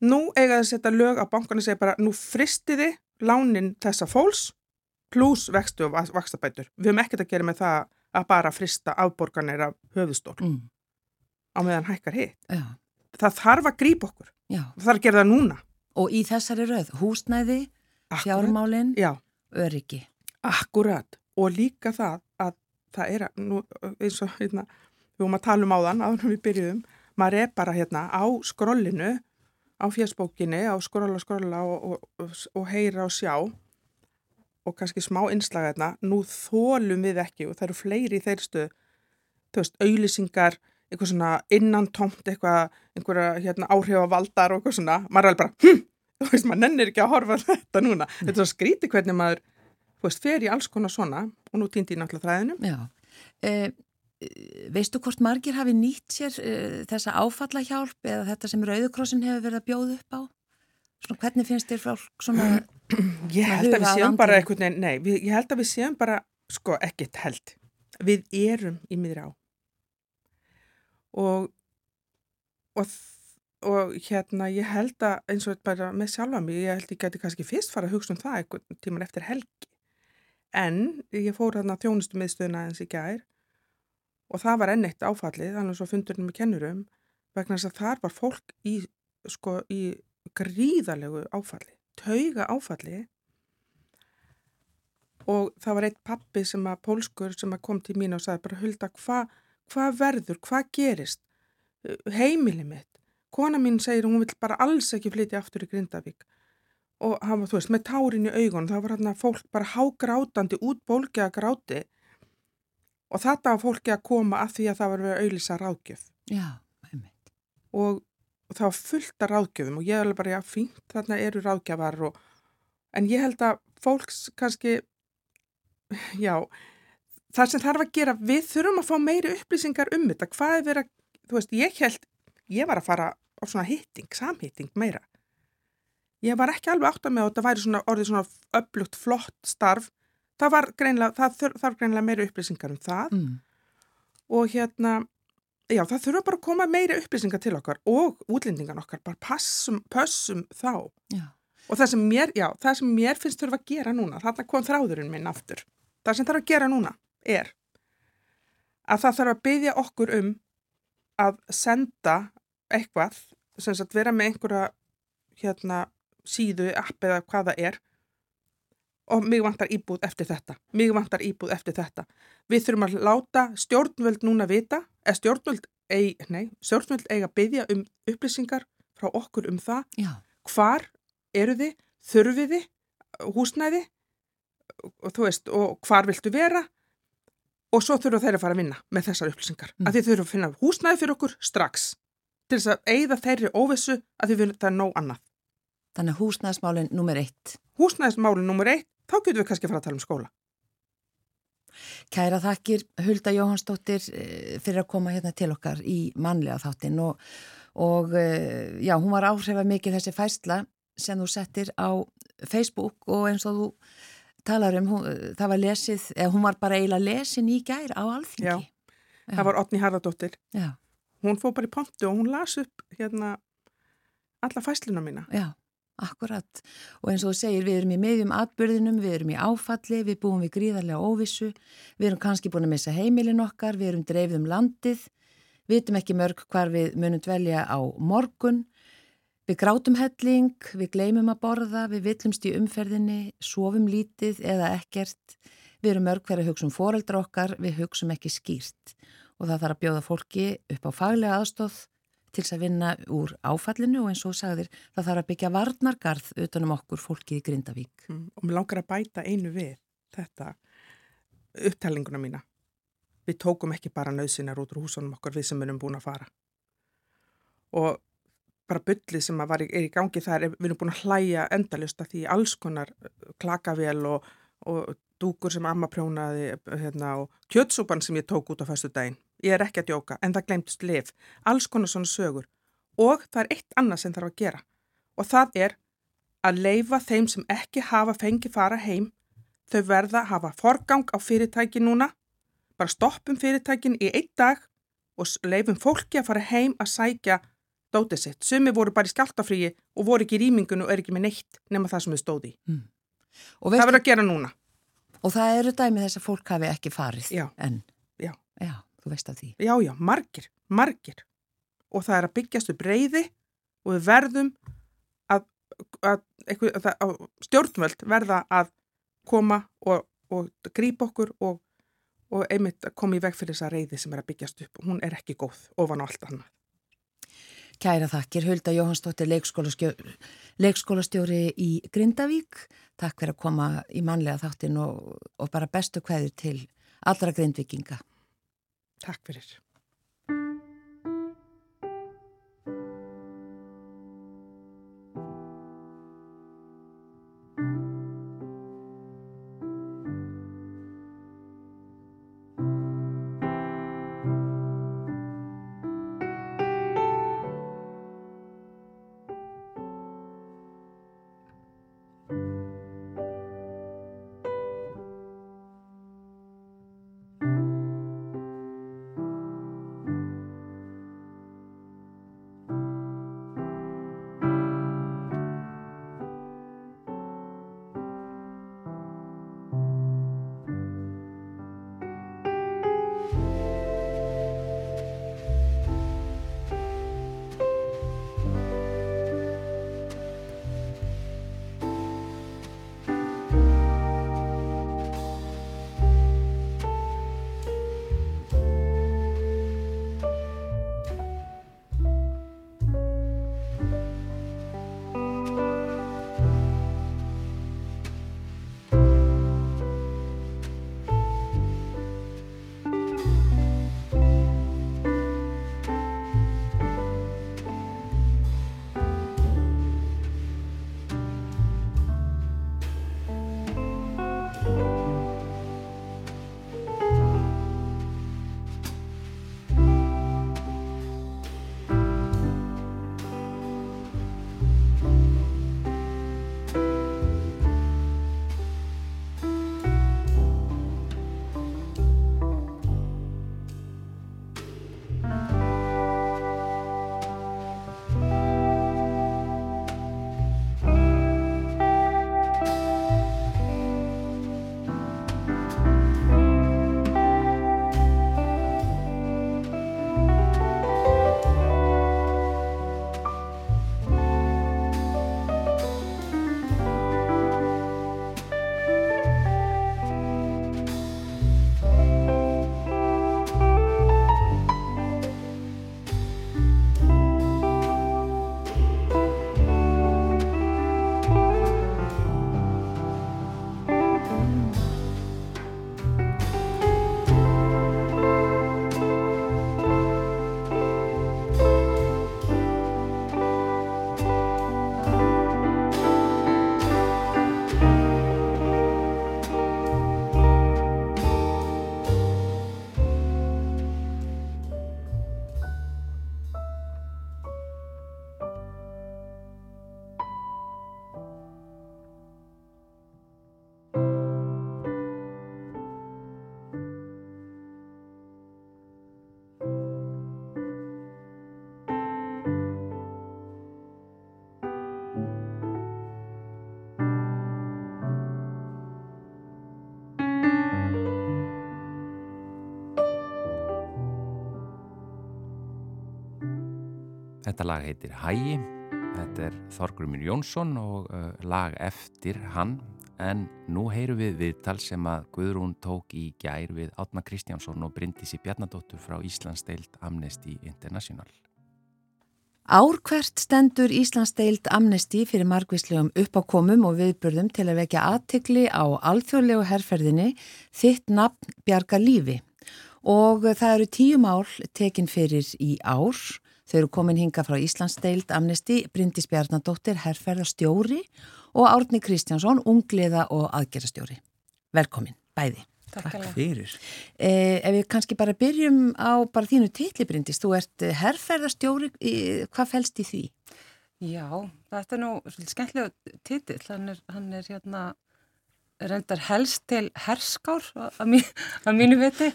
nú eiga að setja lög bankana og segja bara nú fristiði lánin þessa fólks pluss vextu og vakstabætur. Við höfum ekkert að gera með það að bara frista afborganir af höfustól Mm. á meðan hækkar hitt. já, Það þarf að grípa okkur. já. Það þarf að gera það núna. Og í þessari röð, húsnæði, Akkúrat. fjármálin, Já, öryggi. Akkurat. Og líka það að það er nú, eins og hérna, við vorum að tala um áðan, áður við byrjuðum, maður er bara hérna á skrollinu, á fjörsbókinni, á skrolla, skrolla og, og, og, heyra og sjá og kannski smá innslaga hérna, nú þólum við ekki og það eru fleiri í þeir stöð, þú veist, auðlýsingar, eitthvað svona innantomt, eitthvað, einhverja hérna, áhrifavaldar og eitthvað svona, maður er alveg bara, hm, þú veist, maður nennir ekki að horfa þetta núna. Þetta er svo skríti hvernig maður, þú veist, fer í alls konar svona og nú týndi ég náttúrulega þræðinu. Já. E, veistu hvort margir hafi nýtt sér e, þessa áfallahjálp eða þetta sem Rauðukrossin hefur verið að bjóða upp á? Svona, hvernig finnst þér fólk svona... Ég held að við að séum bara einhvern veginn, nei, við, ég held að við séum bara, sko, ekkert held. Við erum í miðri á. Og, og, og hérna, ég held að eins og bara með sjálfa mig, ég held ég geti kannski fyrst fara að hugsa um það einhvern tíman eftir helgi. En ég fór þarna þjónustu miðstöðuna eins í gær og það var enn eitt áfallið, þannig svo fundurinn með kennurum, vegna þess að þar var fólk í, sko, í gríðalegu áfalli, tauga áfalli og það var eitt pappi sem að pólskur sem að kom til mín og sagði bara Hulda, hva, hvað verður, hvað gerist, heimili mitt. Kona mín segir hún vill bara alls ekki flytja aftur í Grindavík og hann var, þú veist, með tárin í augun, það var hérna fólk bara hágrátandi út bólkja gráti og þetta var fólki að koma að því að það var verið að auðlýsa ráðgjöf Já, einmitt. og, og það var fullt af ráðgjöfum og ég er alveg bara, já, fínt, þarna eru ráðgjafar og, en ég held að fólks kannski, já, það sem þarf að gera, við þurfum að fá meiri upplýsingar um þetta, hvað er verið að, þú veist, ég held, ég var að fara á svona hitting, samhitting meira. Ég var ekki alveg átt að með að þetta væri svona orðið svona öflugt flott starf, það var greinlega, það þurf, þarf greinlega meiri upplýsingar um það Mm. og hérna, já, það þurfa bara að koma meiri upplýsingar til okkar og útlendingan okkar, bara passum, pössum þá. Já. Og það sem mér, já, það sem mér finnst þurfa að gera núna, þarna kom þráðurinn minn aftur. Það sem þarf að gera núna er að það þarf að byggja okkur um að senda eitthvað, sem sagt vera með einhverja hérna síðu, app eða hvað það er og mig vantar íbúð eftir þetta, mig vantar íbúð eftir þetta. Við þurfum að láta stjórnvöld núna vita, eða stjórnvöld, eig, nei, stjórnvöld eiga að byggja um upplýsingar frá okkur um það Já, hvar eru þið, þurfið þið, húsnæði og þú veist, og hvar viltu vera og svo þurfa þeir að fara að vinna með þessar upplýsingar. Mm. Að þið þurfa að finna húsnæði fyrir okkur strax til þess að eigða þeirri óvissu að þið finnum það nóg annað. Þannig að húsnæðismálinn nummer eitt. Húsnæðismálin nummer eitt, þá getum við kannski að fara að tala um skóla. Kæra þakkir Hulda Jóhannsdóttir eh, fyrir að koma hérna til okkar í mannlega þáttinn og, og eh, já, hún var áhrifa mikið þessi fæsla sem þú settir á Facebook og eins og þú talar um, hún, það var lesið, eða hún var bara eiginlega lesin í gær á alþingi. Já. Það var Otni Harðardóttir. Já, Hún fór bara í pontu og hún las upp hérna alla fæsluna mína. já, akkurat. Og eins og þú segir, við erum í miðjum atbyrðinum, við erum í áfalli, við búum við gríðarlega óvissu, við erum kannski búin að missa heimilin okkar, við erum dreifð um landið, vitum ekki mörg hvar við munum dvelja á morgun, við grátum helling, við gleymum að borða, við villumst í umferðinni, sofum lítið eða ekkert, við erum mörg hverju hugsa um foreldra okkar, við hugsum ekki skýrt. Og það þarf að bjóða fólki upp á faglega aðstóð til þess að vinna úr áfallinu og eins og sagðir það þarf að byggja varnargarð utanum okkur fólkið í Grindavík. Mm, og mér langar að bæta einu við þetta upptælinguna mína. Við tókum ekki bara nöðsinar út úr húsunum okkar við sem erum búin að fara. Og bara byllið sem var er í gangi þar, við erum búin að hlæja endalust að því alls konar uh, klakavél og, og dúkur sem amma prjónaði hérna, og kjötsúpan sem ég tók út á fæstu daginn. Ég er ekki að djóka, en það glemtist lif. Alls konar svona sögur. Og það er eitt annað sem þarf að gera. Og það er að leifa þeim sem ekki hafa fengi fara heim, þau verða að hafa forgang á fyrirtæki núna, bara stoppum fyrirtækin í einn dag og leifum fólki að fara heim að sækja dótið sitt. Sumi voru bara í skjáltafríi og voru ekki í rýmingun og er ekki með neitt nema það sem þau stóði. Og, Það verður að gera núna. og það eru dæmi þess að fólk hafi ekki farið Já. en. Já. Já, þú veist af því. Já, já, margir, margir. Og það er að byggjast upp reyði og við verðum að, að, að, að stjórnvöld verða að koma og, og grípa okkur og, og einmitt koma í veg fyrir þessa reyði sem er að byggjast upp. Hún er ekki góð ofan á allt annað. Kæra þakkir, Hulda Jóhannsdóttir, leikskólastjóri, leikskólastjóri í Grindavík. Takk fyrir að koma í mannlega þáttin og, og bara bestu kveður til allra grindvikinga. Takk fyrir. Þetta lag heitir Hægi, þetta er Þorgrumir Jónsson og uh, lag eftir hann en nú heyru við viðtal sem að Guðrún tók í gær við Átna Kristjánsson og Bryndísi Bjarnadóttur frá Íslandsdeild Amnesty International. Árkvert stendur Íslandsdeild Amnesty fyrir margvíslegum uppákomum og viðbörðum til að vekja aðtikli á alþjóðlegu herrferðinni þitt nafn bjarga lífi og það eru tíu mál tekin fyrir í ár. Þau eru komin hinga frá Íslandsdeild Amnesty, Bryndís Bjarnadóttir, herrferðarstjóri og Árni Kristjánsson, ungliða og aðgerastjóri. Velkomin, bæði. Takk fyrir. Eh, ef við kannski bara byrjum á bara þínu titlibrindist, þú ert herrferðarstjóri, hvað fælst í því? Já, þetta er nú svolítið skemmtilega titill, hann er, hann er hérna reyndar helst til herskár að mínu viti,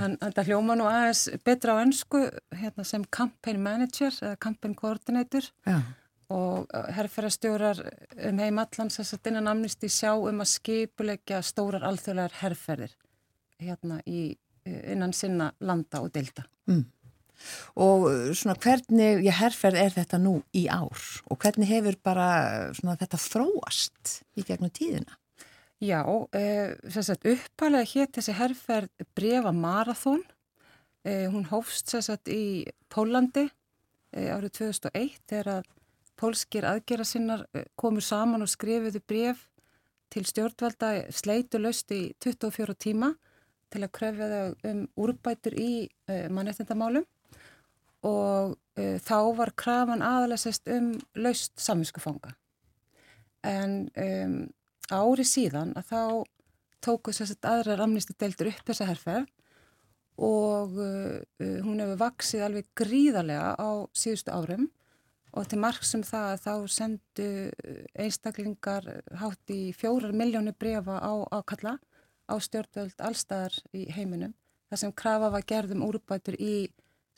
hann þetta hljóma nú aðeins betra á ennsku hérna, sem campaign manager eða campaign coordinator Já. og herrferðarstjórar um heim allan þess að innan amnisti sjá um að skipulegja stórar alþjóðlegar herrferðir hérna í innan sinna landa og delta. Mm. Og svona hvernig, ég herrferð er þetta nú í ár og hvernig hefur bara svona þetta þróast í gegnum tíðina? Já, uh, sagt, uppalega hétt þessi herrferð brefa marathón. Uh, hún hófst sagt, í Pólandi uh, árið 2001 þegar að pólskir aðgera sinnar komur saman og skrifuðu bref til stjórnvalda sleitu löst í 24 tíma til að kröfja þau um úrbætur í mannættindamálum og þá var krafan aðalega um löst samvinskufanga. En um, ári síðan að þá tóku sérstaklega aðrar amnisti deildur upp þessa herrferð og uh, hún hefur vaksið alveg gríðarlega á síðustu árum og til margsum það að þá sendu einstaklingar hátt í fjórar miljónu brefa á ákalla á stjórnvöld allstaðar í heiminum þar sem krafa var gerðum úrbætur í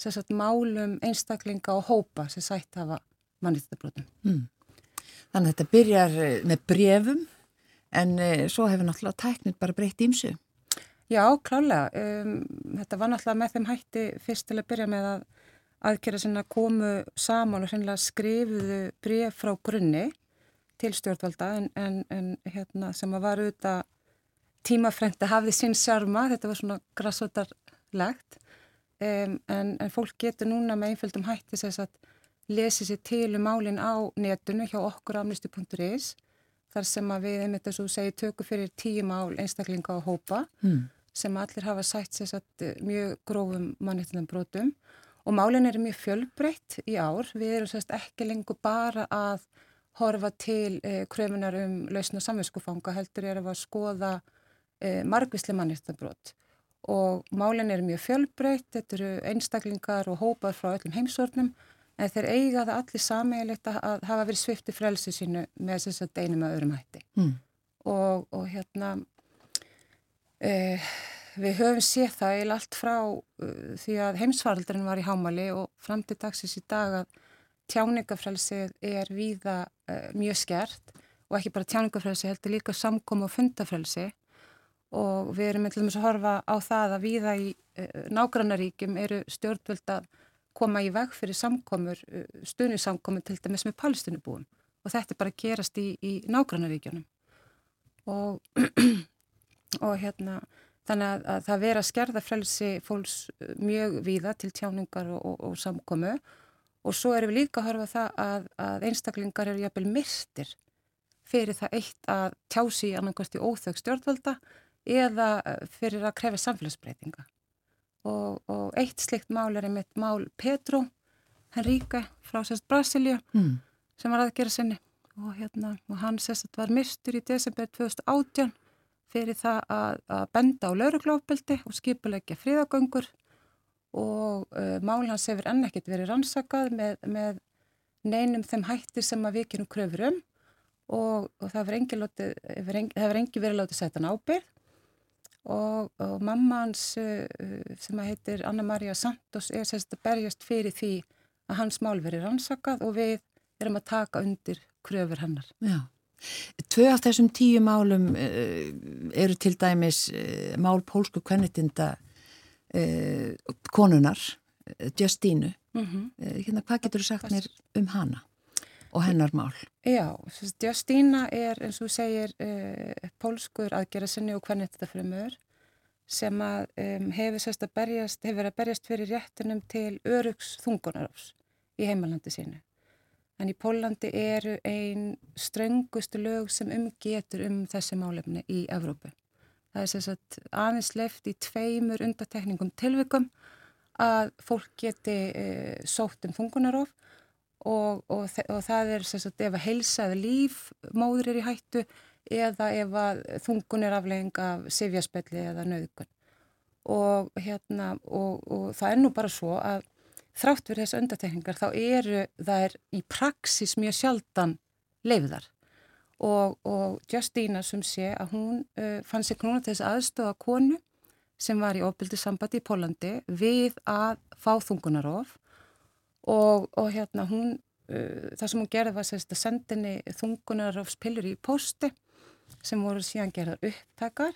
sérstaklega málum einstaklinga og hópa sem sætt hafa mannýttabrótum. Mm. Þannig að þetta byrjar með brefum en uh, svo hefur náttúrulega tæknir bara breytt ímsu. Já, klálega. Um, þetta var náttúrulega með þeim hætti fyrst til að byrja með að aðgerða sinna komu saman og hreinlega skrifuðu bref frá grunni til stjórnvalda en, en, en hérna, sem að var auðvitað tímafremta hafði sín sjarma, þetta var svona grassvotarlegt um, en, en fólk getur núna með einföldum hætti þess að lesi sér til um málinn á netinu hjá okkur amnistu.is þar sem að við, einmitt þess að segja, tökum fyrir tíu mál einstaklinga á hópa mm. sem allir hafa sætt sér satt mjög grófum mannittunum brotum og málinn er mjög fjölbreytt í ár. Við erum sérst ekki lengur bara að horfa til eh, kröfunar um lausna samvinskufanga, heldur er að skoða eh, margvísli mannittunbrot og málinn er mjög fjölbreytt, þetta eru einstaklingar og hópar frá öllum heimsórnum en þeir eiga það allir sameigilegt að hafa verið svifti frelsi sínu með þess að deynum að öðrum hætti. Mm. Og, og hérna, uh, við höfum séð það eða allt frá uh, því að heimsvaraldurinn var í hámali og fram til dagsins í dag að tjáningafrelsið er víða uh, mjög skert og ekki bara tjáningafrelsi heldur líka samkom og fundafrelsi og við erum með til dæmis að horfa á það að víða í nágrannaríkjum eru stjórnvöld að koma í veg fyrir samkomur, uh, stuðnisamkomur til dæmis með palestinubúum og þetta er bara að gerast í, í nágrannaríkjunum. Og, og hérna þannig að, að það vera skerða frelsi fólks uh, mjög víða til tjáningar og, og, og samkomu. Og svo erum við líka að horfa það að, að einstaklingar eru jafnvel myrtir fyrir það eitt að tjási annarkvæmst í óþög stjórnvalda eða uh, fyrir að krefa samfélagsbreytinga og, og eitt slikt mál er einmitt mál Petro Henríka frá sérst Brasilíu mm. sem var aðgerða sinni. Og, hérna, og hann sérst var myrstur í desember 2018 fyrir það að, að benda á lauruglófbeldi og skipulegja fríðagöngur og uh, mál hans hefur enn ekkert verið rannsakað með, með neinum þeim hættir sem að vikinum kröfur um. Og, og það hefur engi verið látið setja hann ábyrð og, og mamma hans uh, sem heitir Anna-Maria Santos er sérst að berjast fyrir því að hans mál verið rannsakað og við erum að taka undir kröfur hennar. Já. Tvö af þessum tíu málum uh, eru til dæmis uh, mál pólsku kvennitinda konunar, Justínu Mm Hérna, hvað getur þú sagt mér um hana og hennar mál? Já, Justína er eins og segir uh, pólskur aðgerðasinni og hvernig þetta fremur sem að um, hefur að verið að berjast fyrir réttunum til örugs þungunarofs í heimalandi sínu. En í Pólandi eru ein ströngustu lög sem umgetur um þessi málefni í Evrópu. Það er sérst aðeins left í tveimur undatekningum tilvikum að fólk geti uh, sótt um þungunarof og, og, og það er sem sagt ef að heilsa eða líf móður er í hættu eða ef að þungun er aflegging af sifjaspelli eða nöðgun og hérna og, og það er nú bara svo að þrátt fyrir þessu undatekningar þá eru þær í praksis mjög sjaldan leifðar og, og Justina sem sé að hún uh, fann sig knúna til þess aðstöða konu sem var í ofbyldi sambandi í Pólandi við að fá þungunarof og, og hérna hún, uh, það sem hún gerði var sérst að sendinni þungunarofspillur í posti sem voru síðan gerðar upptakar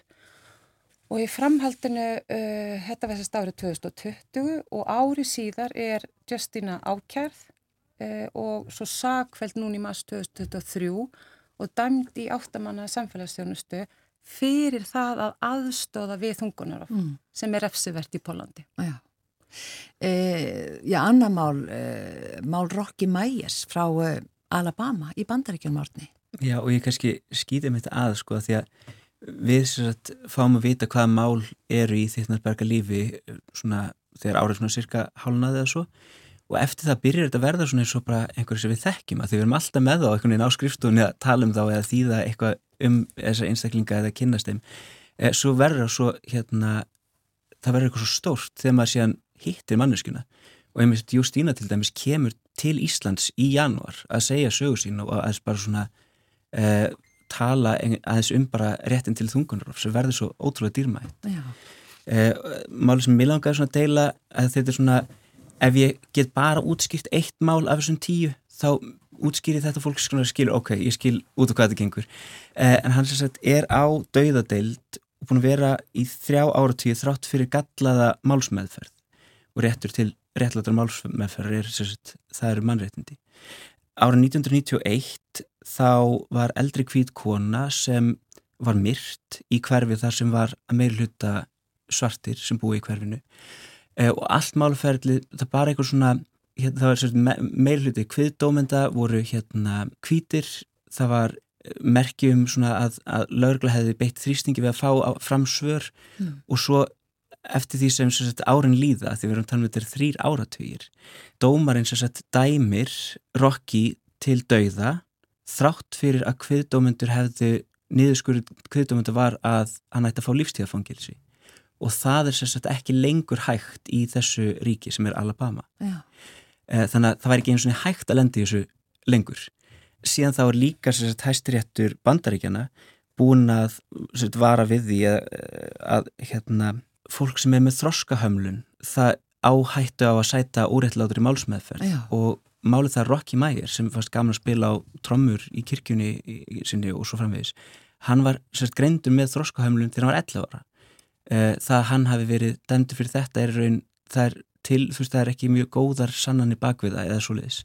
og í framhaldinu, uh, þetta var sérst árið 2020 og ári síðar er Justina ákjærð uh, og svo sakveld núna í mass 2023 og dæmd í áttamanna samfélagsstjónustu fyrir það að aðstóða við þungunarof Mm. sem er refsivert í Pólandi. Já. E, já, annar mál, e, mál Rocky Myers frá e, Alabama í bandaríkjum árni. Já og ég kannski skýti mitt að sko því að við sagt fáum að vita hvaða mál eru í þittnarberga lífi svona þegar árið svona cirka hálnaði eða svo og eftir það byrjar þetta að verða svona eins og bara einhverju sem við þekkjum að því við erum alltaf með þá einhvern veginn á skrifstofunni að tala um þá eða þýða eitthvað um þessa einstaklinga eða kynnast þeim svo verður það svo hérna það verður eitthvað svo stórt þegar maður síðan hittir manneskuna og einmitt Justína til dæmis kemur til Íslands í januar að segja sögu sín og aðeins bara svona uh, tala ein- aðeins um bara réttin til þungunarof sem verður svo ótrúlega dýrmætt. Uh, máli sem ég langaði svona að deila að þetta er svona ef ég get bara útskýrt eitt mál af þessum tíu þá útskýri þetta fólk skilur, ok, ég skil út af hvað þetta gengur. Uh, en hann sagt er á dauðadeild og búin að vera í þrjá áratíu þrátt fyrir gallaða málsmeðferð og réttur til réttlættar málsmeðferð er sagt, það eru mannréttindi. Árið 1991 þá var eldri hvít kona sem var myrt í hverfi þar sem var að meir hluta svartir sem búi í hverfinu. Eh, og allt málferðli, það bara eitthvað svona hérna, það var sagt me meir hluti kviðdómenda voru hérna hvítir, það var eh, merki um svona að, að lögregla hefði beitt þrýstingi við að fá fram svör Mm. og svo eftir því sem, sagt, árin líða því við erum talað um þetta er þrýr áratugir dómarinn sagt dæmir Rocky til dauða þrátt fyrir að kviðdómendur hefðu niðurskurð kviðdómendur var að hann ætti að fá lífstíðafangilsi og það er sagt ekki lengur hægt í þessu ríki sem er Alabama. Já. Eh, þannig að það væri ekki einu svona hægt að lendi þessu lengur. Síðan þá er líka hæstiréttur bandaríkjana búin að vara við því að, að hérna, fólk sem er með þroskahömlun það áhættu á að sæta úrættlátur í málsmeðferð. Já. og málið það Rocky Meyer sem fannst gaman að spila á trommur í kirkjunni í, sinni og svo framvegis. Hann var sagt, greindur með þroskahömlun þegar hann var 11 ára. Eh, það að hann hafi verið dæmdur fyrir þetta er raun, það er til, þú veist, það er ekki mjög góðar sannanir bakviða eða svo leiðis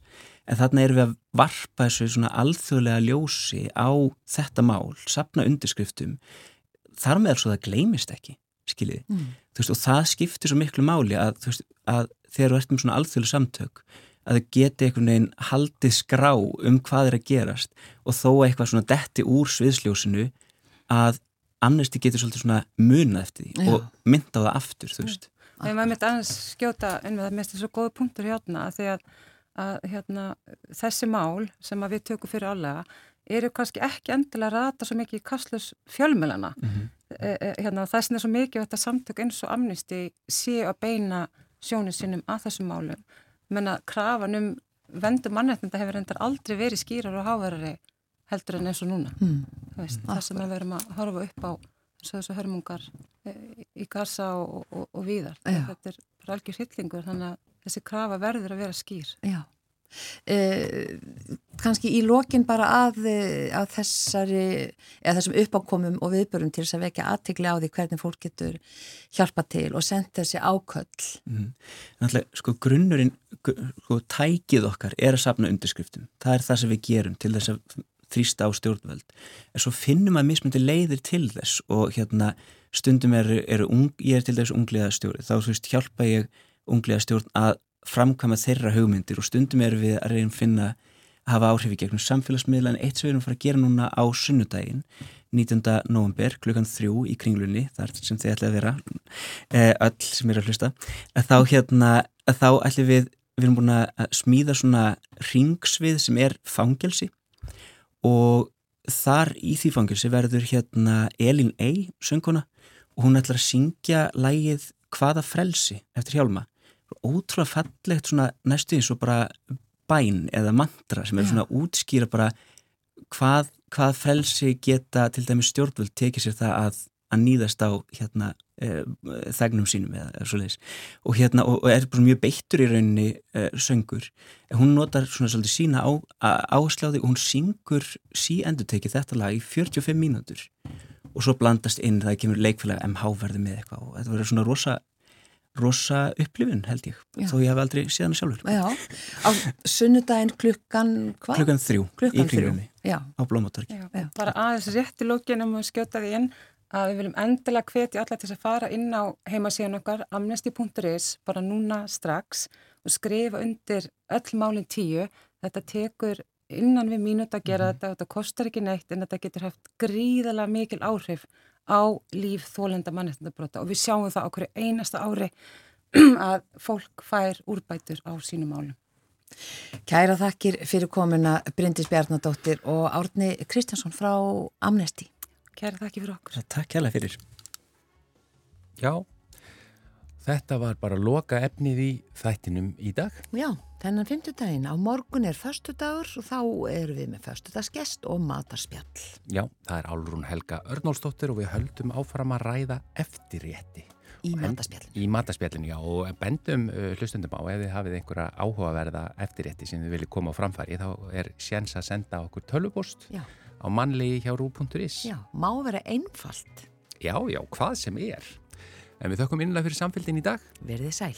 en þarna erum við að varpa þessu svona alþjóðlega ljósi á þetta mál, sapna undirskriftum. Þar með er svo það gleymist ekki skiljiði, Mm. þú veist, og það skiptir svo miklu máli að, þú veist, að þegar þú ert með svona alþjóðlega samtök að þau geti einhvern veginn haldið skrá um hvað er að gerast og þó eitthvað svona detti úr sviðsljósinu að amnesti getur svolítið svona munað eftir því Já. og mynda á það aftur, þú veist Þegar maður mitt aðeins skjóta inn með það mest þessu góða punktur hérna að því að, að hérna, þessi mál sem að við tökum fyrir allega eru kannski ekki endilega rata svo mikið í kastlus fjölmjölana. E, e, hérna, og þess vegna er svo mikið að þetta samtök eins og amnisti séu að beina sjónu sinum að þessum málum. Menna krafan um vendum mannetnda hefur endar aldrei verið skýrar og háverari heldur en eins og núna. Mm. Veist, það sem við verum að horfa upp á og þessu hörmungar e, í Gaza og, og, og víðar. Já. Þetta er bara algjör hillingur þannig að þessi krafa verður að vera skýr. Já. E, kannski í lokin bara að, eh, að þessari, eða þessum uppákomum og viðbörum til þess að vekja aðtikli á því hvernig fólk getur hjálpa til og senda þessi áköll. Mm. Náttúrulega, sko, grunnurinn, sko, tækið okkar er að sapna undirskriftum. Það er það sem við gerum til þess að þrýsta á stjórnvöld. En svo finnum að mismundi leiðir til þess og hérna stundum eru, eru ung, ég er til þess ungliða stjórn, þá þú veist hjálpa ég ungliða stjórn að framkama þeirra hugmyndir og stundum eru við að reyna að finna að hafa áhrifi gegnum samfélagsmiðla en eitt sem við erum að fara að gera núna á sunnudaginn 19. november klukkan þrjú í kringlunni, þar sem þið ætlaði að vera eh, öll sem eru að hlusta að þá hérna, að þá ætlum við við erum búin að smíða svona ringsvið sem er fangelsi og þar í því fangelsi verður hérna Elin Ey, sönguna og hún ætlar að syngja lægið Hvaða frelsi eftir hjálma ótrúlega fallegt svona næstu eins og bara bæn eða mantra sem er svona að útskýra bara hvað, hvað frelsi geta til dæmis stjórnvöld tekið sér það að, að nýðast á hérna e, þegnum sínum eða, eða svo leiðis og hérna og, og er bara mjög beittur í rauninni e, söngur. Hún notar svona svolítið sína á, ásláði og hún syngur sí endur tekið þetta lag í 45 mínútur. Og svo blandast inn það kemur leikfélag MH verði með eitthvað og þetta verður svona rosa rosa upplifun held ég. Já. þó ég hef aldrei séðan sjálfur. Já, á sunnudaginn klukkan hvað? Klukkan þrjú klukkan í kringunni á Blómatorki Bara aðeins rétt í lókinum og skjóta því inn að við viljum endilega hvetja alla til að fara inn á heimasíðan okkar amnesty.is bara núna strax og skrifa undir öll málinn tíu. Þetta tekur innan við mínút að gera mm. þetta og þetta kostar ekki neitt en þetta getur haft gríðalega mikil áhrif á líf þólenda mannestandabróta og við sjáum það á hverju einasta ári að fólk fær úrbætur á sínum málum. Kæra þakkir fyrir komuna Bryndis Bjarnadóttir og Árni Kristjánsson frá Amnesty. Kæra þakkir fyrir okkur. Takk kæra fyrir. Já, þetta var bara loka efnið í þættinum í dag. Já, þennan fymtudaginn. Á morgun er förstudagur og þá erum við með förstudagsgest og matarspjall. Já, það er Álrún Helga Örnólsdóttir og við höldum áfram að ræða eftirrétti. Í matarspjallinu. Í matarspjallinu, já, og bendum uh, hlustundum á ef þið hafið einhverja áhugaverða eftirrétti sem þið viljið koma á framfæri, þá er séns að senda okkur tölvupost á mannlegi hjá rú.is. Já, má vera einfalt. Já, já, hvað sem er. En við þökkum innlega fyrir samfélgin í dag. Verðið sæl.